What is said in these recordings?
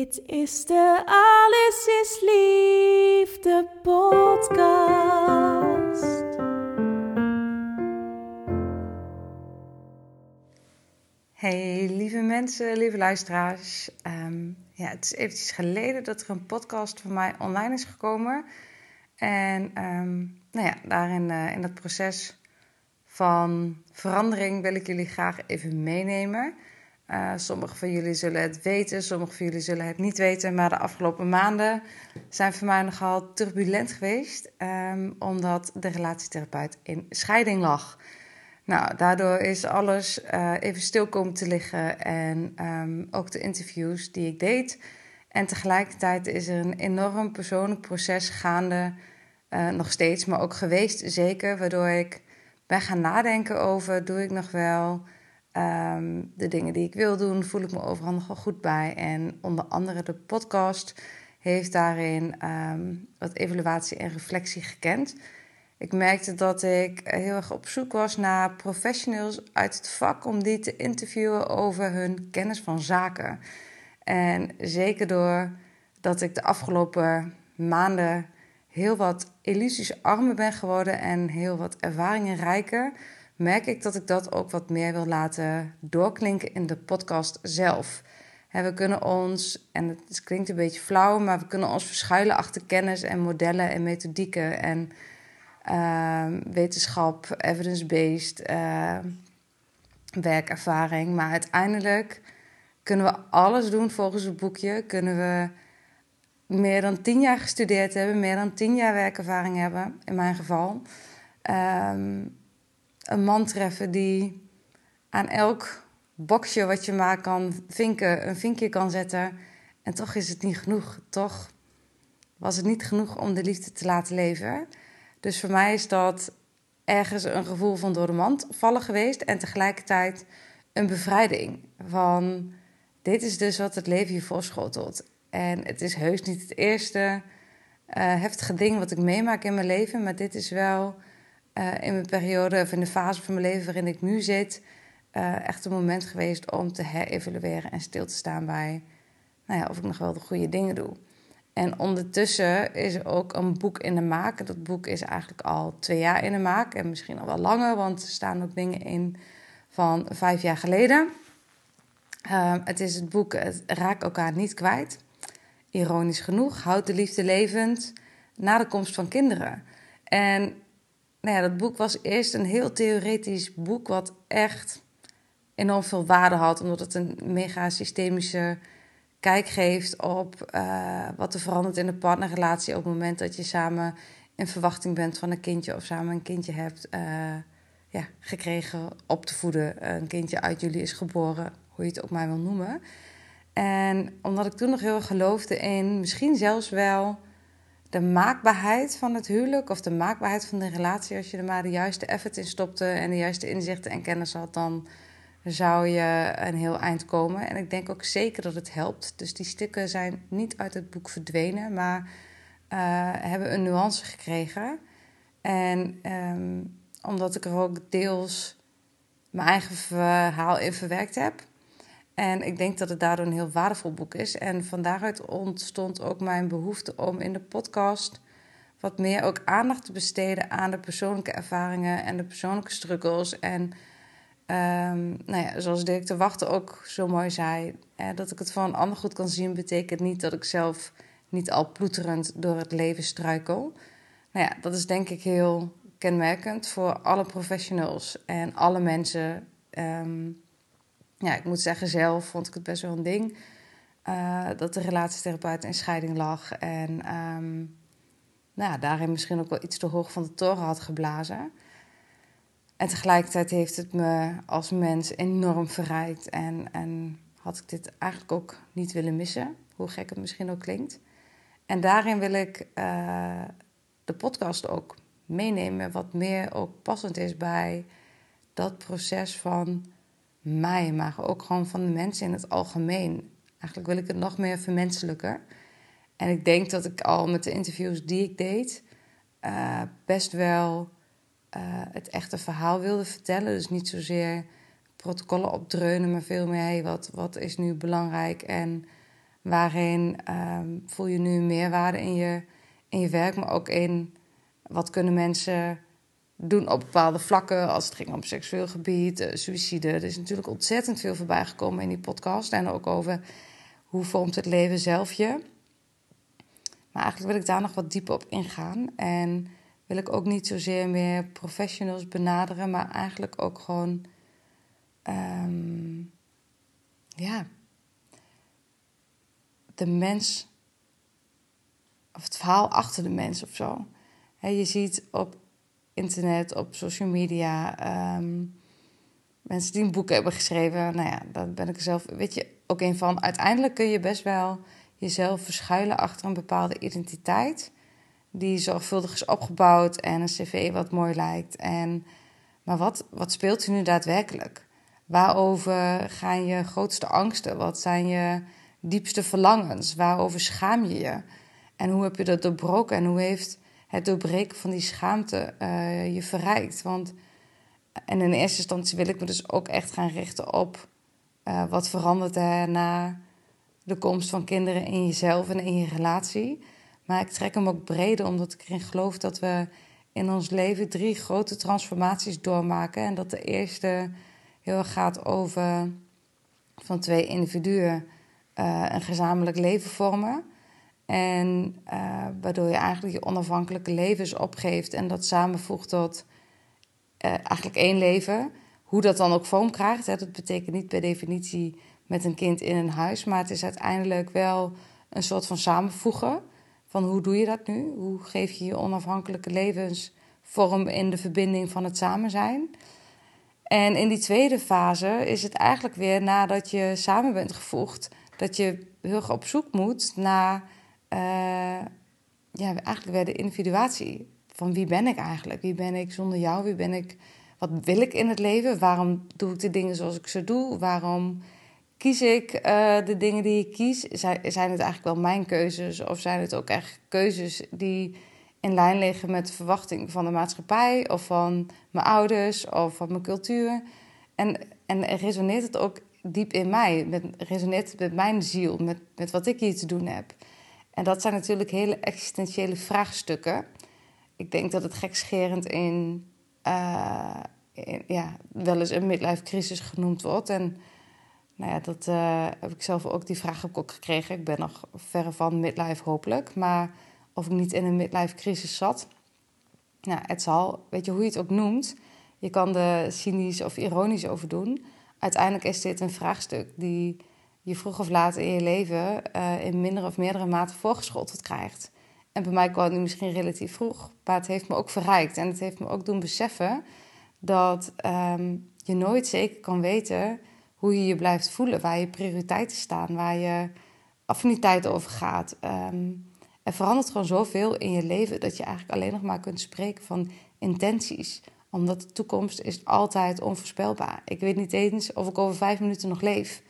Dit is de Alles is Liefde podcast. Hey, lieve mensen, lieve luisteraars. Ehm, ja, het is eventjes geleden dat er een podcast van mij online is gekomen. En ehm, nou ja, daarin eh, in dat proces van verandering wil ik jullie graag even meenemen. Uh, sommigen van jullie zullen het weten, sommigen van jullie zullen het niet weten. Maar de afgelopen maanden zijn voor mij nogal turbulent geweest. Um, omdat de relatietherapeut in scheiding lag. Nou, daardoor is alles uh, even stil komen te liggen. En um, ook de interviews die ik deed. En tegelijkertijd is er een enorm persoonlijk proces gaande. Uh, nog steeds, maar ook geweest zeker. Waardoor ik ben gaan nadenken over: doe ik nog wel um, de dingen die ik wil doen? Voel ik me overal nog wel goed bij? En onder andere de podcast heeft daarin um, wat evaluatie en reflectie gekend. Ik merkte dat ik heel erg op zoek was naar professionals uit het vak om die te interviewen over hun kennis van zaken. En zeker door dat ik de afgelopen maanden heel wat illusies armer ben geworden en heel wat ervaringen rijker, merk ik dat ik dat ook wat meer wil laten doorklinken in de podcast zelf. we kunnen ons, en het klinkt een beetje flauw, maar we kunnen ons verschuilen achter kennis en modellen en methodieken en uh, wetenschap, evidence-based uh, werkervaring. Maar uiteindelijk kunnen we alles doen volgens het boekje. Kunnen we meer dan tien jaar gestudeerd hebben, meer dan tien jaar werkervaring hebben, in mijn geval. Um, een man treffen die aan elk boxje wat je maar kan vinken, een vinkje kan zetten. En toch is het niet genoeg. Toch was het niet genoeg om de liefde te laten leven. Dus voor mij is dat ergens een gevoel van door de mand vallen geweest. En tegelijkertijd een bevrijding. Van dit is dus wat het leven je voorschotelt. En het is heus niet het eerste uh, heftige ding wat ik meemaak in mijn leven. Maar dit is wel uh, in mijn periode of in de fase van mijn leven waarin ik nu zit. Uh, echt een moment geweest om te herevalueren en stil te staan bij nou ja, of ik nog wel de goede dingen doe. En ondertussen is er ook een boek in de maak. Dat boek is eigenlijk al twee jaar in de maak en misschien al wel langer, want er staan ook dingen in van vijf jaar geleden. Uh, het is het boek het Raak elkaar niet kwijt. Ironisch genoeg, Houd de liefde levend na de komst van kinderen. En nou ja, dat boek was eerst een heel theoretisch boek, wat echt enorm veel waarde had, omdat het een mega systemische kijk geeft op uh, wat er verandert in de partnerrelatie op het moment dat je samen in verwachting bent van een kindje of samen een kindje hebt uh, ja, gekregen op te voeden. Een kindje uit jullie is geboren, hoe je het ook maar wil noemen. En omdat ik toen nog heel erg geloofde in misschien zelfs wel de maakbaarheid van het huwelijk of de maakbaarheid van de relatie, als je er maar de juiste effort in stopte en de juiste inzichten en kennis had, dan zou je een heel eind komen. En ik denk ook zeker dat het helpt. Dus die stukken zijn niet uit het boek verdwenen, maar uh, hebben een nuance gekregen. En um, omdat ik er ook deels mijn eigen verhaal in verwerkt heb. En ik denk dat het daardoor een heel waardevol boek is. En van daaruit ontstond ook mijn behoefte om in de podcast wat meer ook aandacht te besteden aan de persoonlijke ervaringen en de persoonlijke struggles. En Um, nou ja, zoals Dirk de Wachter ook zo mooi zei, dat ik het van een ander goed kan zien, betekent niet dat ik zelf niet al ploeterend door het leven struikel. Nou ja, dat is denk ik heel kenmerkend voor alle professionals en alle mensen. Um, ja, ik moet zeggen, zelf vond ik het best wel een ding uh, dat de relatietherapeut in scheiding lag. En um, nou daarin misschien ook wel iets te hoog van de toren had geblazen. En tegelijkertijd heeft het me als mens enorm verrijkt. En, en had ik dit eigenlijk ook niet willen missen, hoe gek het misschien ook klinkt. En daarin wil ik uh, de podcast ook meenemen. Wat meer ook passend is bij dat proces van mij, maar ook gewoon van de mensen in het algemeen. Eigenlijk wil ik het nog meer vermenselijker. En ik denk dat ik al met de interviews die ik deed, uh, best wel uh, het echte verhaal wilde vertellen. Dus niet zozeer protocollen opdreunen, maar veel meer hey, wat, wat is nu belangrijk en waarin um, voel je nu meerwaarde in je, in je werk, maar ook in wat kunnen mensen doen op bepaalde vlakken als het ging om seksueel gebied, uh, suïcide. Er is natuurlijk ontzettend veel voorbij gekomen in die podcast en ook over hoe vormt het leven zelf je. Maar eigenlijk wil ik daar nog wat dieper op ingaan. En wil ik ook niet zozeer meer professionals benaderen, maar eigenlijk ook gewoon. Um, ja. De mens. Of het verhaal achter de mens of zo. je ziet op internet, op social media. Um, mensen die een boek hebben geschreven. Nou ja, daar ben ik zelf. Weet je, ook een van. Uiteindelijk kun je best wel jezelf verschuilen achter een bepaalde identiteit. Die zorgvuldig is opgebouwd en een cv wat mooi lijkt. En, maar wat, wat speelt er nu daadwerkelijk? Waarover gaan je grootste angsten? Wat zijn je diepste verlangens? Waarover schaam je je? En hoe heb je dat doorbroken? En hoe heeft het doorbreken van die schaamte uh, je verrijkt? Want, en in eerste instantie wil ik me dus ook echt gaan richten op uh, wat verandert er na de komst van kinderen in jezelf en in je relatie. Maar ik trek hem ook breder, omdat ik erin geloof dat we in ons leven drie grote transformaties doormaken. En dat de eerste heel erg gaat over van twee individuen uh, een gezamenlijk leven vormen. En uh, waardoor je eigenlijk je onafhankelijke levens opgeeft en dat samenvoegt tot uh, eigenlijk één leven. Hoe dat dan ook vorm krijgt, hè, dat betekent niet per definitie met een kind in een huis. Maar het is uiteindelijk wel een soort van samenvoegen. Van hoe doe je dat nu? Hoe geef je je onafhankelijke levensvorm in de verbinding van het samen zijn? En in die tweede fase is het eigenlijk weer nadat je samen bent gevoegd, dat je heel erg op zoek moet naar uh, ja, eigenlijk weer de individuatie. Van wie ben ik eigenlijk? Wie ben ik zonder jou? Wie ben ik? Wat wil ik in het leven? Waarom doe ik de dingen zoals ik ze doe? Waarom kies ik uh, de dingen die ik kies? Zijn, zijn het eigenlijk wel mijn keuzes? Of zijn het ook echt keuzes die in lijn liggen met de verwachting van de maatschappij of van mijn ouders of van mijn cultuur? En, en resoneert het ook diep in mij? Met, resoneert het met mijn ziel, met, met wat ik hier te doen heb? En dat zijn natuurlijk hele existentiële vraagstukken. Ik denk dat het gekscherend in, uh, in ja, wel eens een midlife crisis genoemd wordt. En nou ja, dat uh, heb ik zelf ook, die vraag heb ook gekregen. Ik ben nog verre van midlife hopelijk. Maar of ik niet in een midlife crisis zat. Nou, het zal, weet je hoe je het ook noemt. Je kan er cynisch of ironisch over doen. Uiteindelijk is dit een vraagstuk die je vroeg of laat in je leven uh, in minder of meerdere mate voorgeschoteld krijgt. En bij mij kwam het misschien relatief vroeg, maar het heeft me ook verrijkt. En het heeft me ook doen beseffen dat um, je nooit zeker kan weten hoe je je blijft voelen, waar je prioriteiten staan, waar je affiniteit over gaat. Um, er verandert gewoon zoveel in je leven dat je eigenlijk alleen nog maar kunt spreken van intenties. Omdat de toekomst is altijd onvoorspelbaar. Ik weet niet eens of ik over vijf minuten nog leef.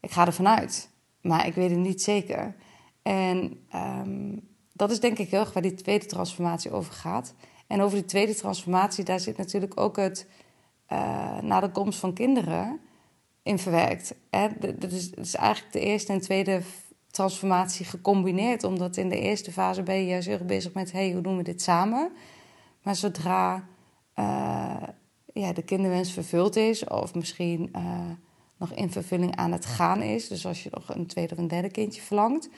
Ik ga ervan uit, maar ik weet het niet zeker. En um, dat is denk ik heel erg waar die tweede transformatie over gaat. En over die tweede transformatie, daar zit natuurlijk ook het uh, na de komst van kinderen in verwerkt. Dat is, is eigenlijk de eerste en tweede transformatie gecombineerd. Omdat in de eerste fase ben je juist heel bezig met... hey, hoe doen we dit samen? Maar zodra uh, ja, de kinderwens vervuld is... of misschien uh, nog in vervulling aan het gaan is... dus als je nog een tweede of een derde kindje verlangt...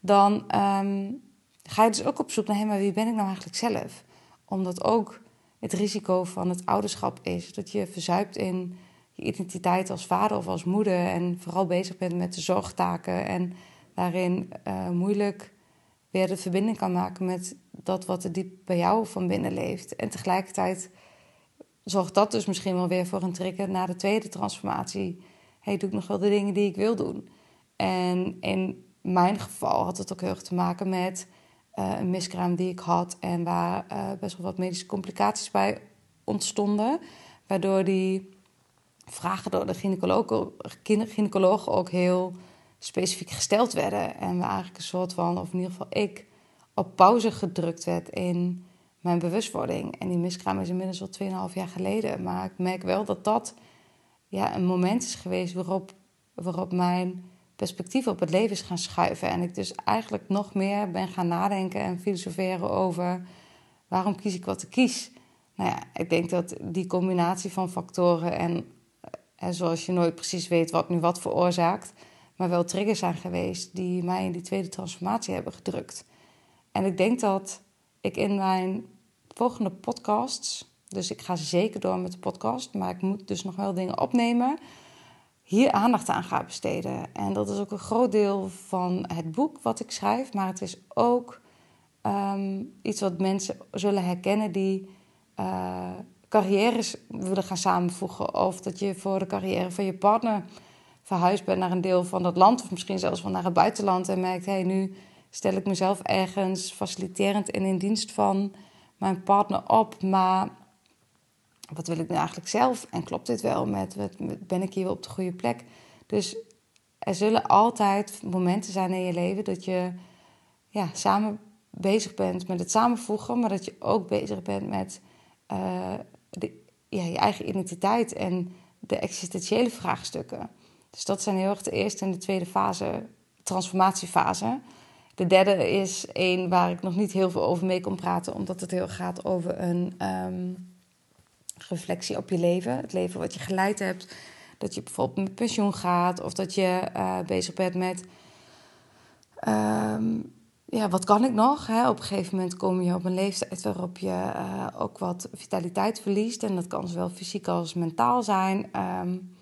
dan um, ga je dus ook op zoek naar... Hey, maar wie ben ik nou eigenlijk zelf? Omdat ook het risico van het ouderschap is... dat je verzuipt in je identiteit als vader of als moeder en vooral bezig bent met de zorgtaken en daarin uh, moeilijk weer de verbinding kan maken met dat wat er diep bij jou van binnen leeft. En tegelijkertijd zorgt dat dus misschien wel weer voor een trigger naar de tweede transformatie. Hey, doe ik nog wel de dingen die ik wil doen? En in mijn geval had het ook heel erg te maken met uh, een miskraam die ik had en waar uh, best wel wat medische complicaties bij ontstonden. Waardoor die vragen door de gynaecologen ook heel specifiek gesteld werden. En we eigenlijk een soort van, of in ieder geval ik, op pauze gedrukt werd in mijn bewustwording. En die miskraam is inmiddels al 2,5 jaar geleden. Maar ik merk wel dat dat ja, een moment is geweest waarop, waarop mijn perspectief op het leven is gaan schuiven. En ik dus eigenlijk nog meer ben gaan nadenken en filosoferen over waarom kies ik wat ik kies. Nou ja, ik denk dat die combinatie van factoren en, en zoals je nooit precies weet wat nu wat veroorzaakt, maar wel triggers zijn geweest die mij in die tweede transformatie hebben gedrukt. En ik denk dat ik in mijn volgende podcasts, dus ik ga zeker door met de podcast, maar ik moet dus nog wel dingen opnemen, hier aandacht aan ga besteden. En dat is ook een groot deel van het boek wat ik schrijf, maar het is ook ehm, iets wat mensen zullen herkennen die uh, carrières willen gaan samenvoegen. Of dat je voor de carrière van je partner verhuisd bent naar een deel van dat land, of misschien zelfs wel naar het buitenland en merkt: hé, hey, nu stel ik mezelf ergens faciliterend en in dienst van mijn partner op, maar wat wil ik nu eigenlijk zelf? En klopt dit wel met, ben ik hier op de goede plek? Dus er zullen altijd momenten zijn in je leven dat je ja, samen bezig bent met het samenvoegen, maar dat je ook bezig bent met ja, je eigen identiteit en de existentiële vraagstukken. Dus dat zijn heel erg de eerste en de tweede fase, transformatiefase. De derde is één waar ik nog niet heel veel over mee kon praten, omdat het heel gaat over een um, reflectie op je leven. Het leven wat je geleid hebt. Dat je bijvoorbeeld met pensioen gaat, of dat je uh, bezig bent met. Um, ja, wat kan ik nog? Hè? Op een gegeven moment kom je op een leeftijd waarop je uh, ook wat vitaliteit verliest. En dat kan zowel fysiek als mentaal zijn. Um,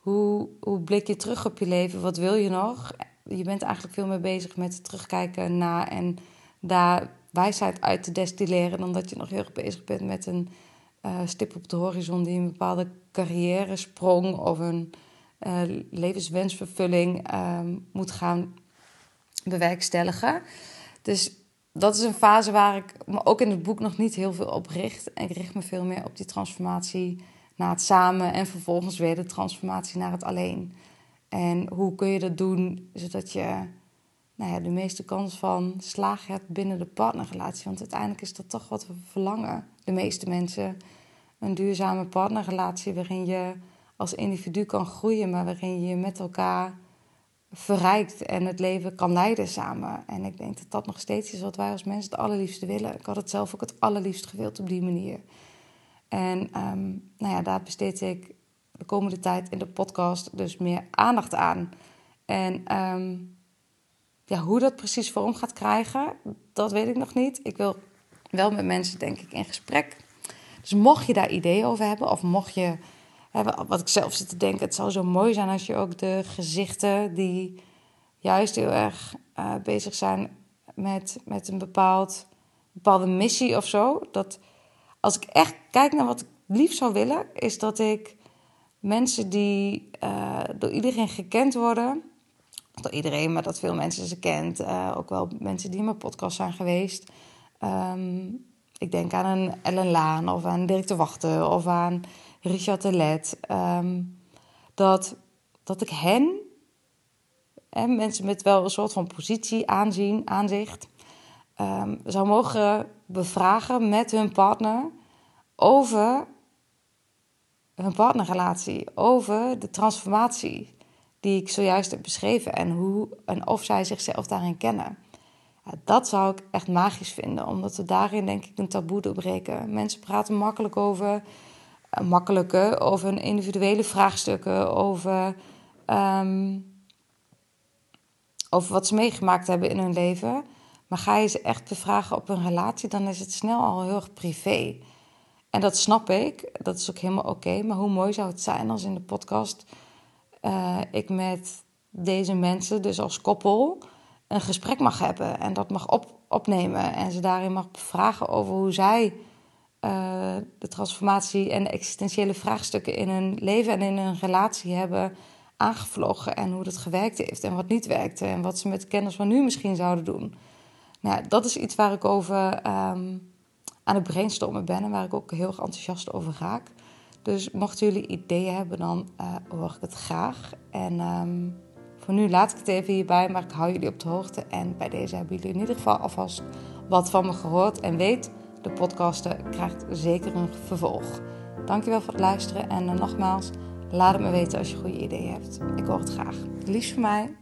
hoe, hoe blik je terug op je leven? Wat wil je nog? Je bent eigenlijk veel meer bezig met terugkijken naar en daar wijsheid uit te destilleren dan dat je nog heel erg bezig bent met een uh, stip op de horizon die een bepaalde carrière sprong of een uh, levenswensvervulling uh, moet gaan bewerkstelligen. Dus dat is een fase waar ik me ook in het boek nog niet heel veel op richt. En ik richt me veel meer op die transformatie naar het samen en vervolgens weer de transformatie naar het alleen. En hoe kun je dat doen zodat je nou ja, de meeste kans van slagen hebt binnen de partnerrelatie? Want uiteindelijk is dat toch wat we verlangen, de meeste mensen. Een duurzame partnerrelatie waarin je als individu kan groeien, maar waarin je met elkaar verrijkt en het leven kan leiden samen. En ik denk dat dat nog steeds is wat wij als mensen het allerliefste willen. Ik had het zelf ook het allerliefst gewild op die manier. En um, nou ja, daar besteed ik de komende tijd in de podcast dus meer aandacht aan. En um, ja, hoe dat precies vorm gaat krijgen, dat weet ik nog niet. Ik wil wel met mensen, denk ik, in gesprek. Dus mocht je daar ideeën over hebben, of mocht je, wat ik zelf zit te denken, het zou zo mooi zijn als je ook de gezichten die juist heel erg uh, bezig zijn met, met een bepaald, bepaalde missie of zo, dat als ik echt kijk naar wat ik liefst zou willen, is dat ik mensen die uh, door iedereen gekend worden, door iedereen, maar dat veel mensen ze kent, uh, ook wel mensen die in mijn podcast zijn geweest. Um, ik denk aan een Ellen Laan of aan Dirk de Wachten of aan Richard de Let. Um, dat, dat ik hen, en mensen met wel een soort van positie, aanzien, aanzicht, um, zou mogen bevragen met hun partner over hun partnerrelatie, over de transformatie die ik zojuist heb beschreven en hoe en of zij zichzelf daarin kennen. Dat zou ik echt magisch vinden, omdat we daarin denk ik een taboe doorbreken. Mensen praten makkelijk over, uh, makkelijke, over hun individuele vraagstukken, over, um, over wat ze meegemaakt hebben in hun leven. Maar ga je ze echt bevragen op een relatie, dan is het snel al heel erg privé. En dat snap ik, dat is ook helemaal oké. maar hoe mooi zou het zijn als in de podcast uh, ik met deze mensen, dus als koppel, een gesprek mag hebben en dat mag op, opnemen. En ze daarin mag vragen over hoe zij uh, de transformatie en de existentiële vraagstukken in hun leven en in hun relatie hebben aangevlogen. En hoe dat gewerkt heeft en wat niet werkte. En wat ze met de kennis van nu misschien zouden doen. Nou dat is iets waar ik over ehm, aan het brainstormen ben en waar ik ook heel erg enthousiast over raak. Dus mochten jullie ideeën hebben, dan uh, hoor ik het graag. En ehm, voor nu laat ik het even hierbij, maar ik hou jullie op de hoogte. En bij deze hebben jullie in ieder geval alvast wat van me gehoord. En weet, de podcast krijgt zeker een vervolg. Dankjewel voor het luisteren en uh, nogmaals, laat het me weten als je goede ideeën hebt. Ik hoor het graag. Liefst voor mij,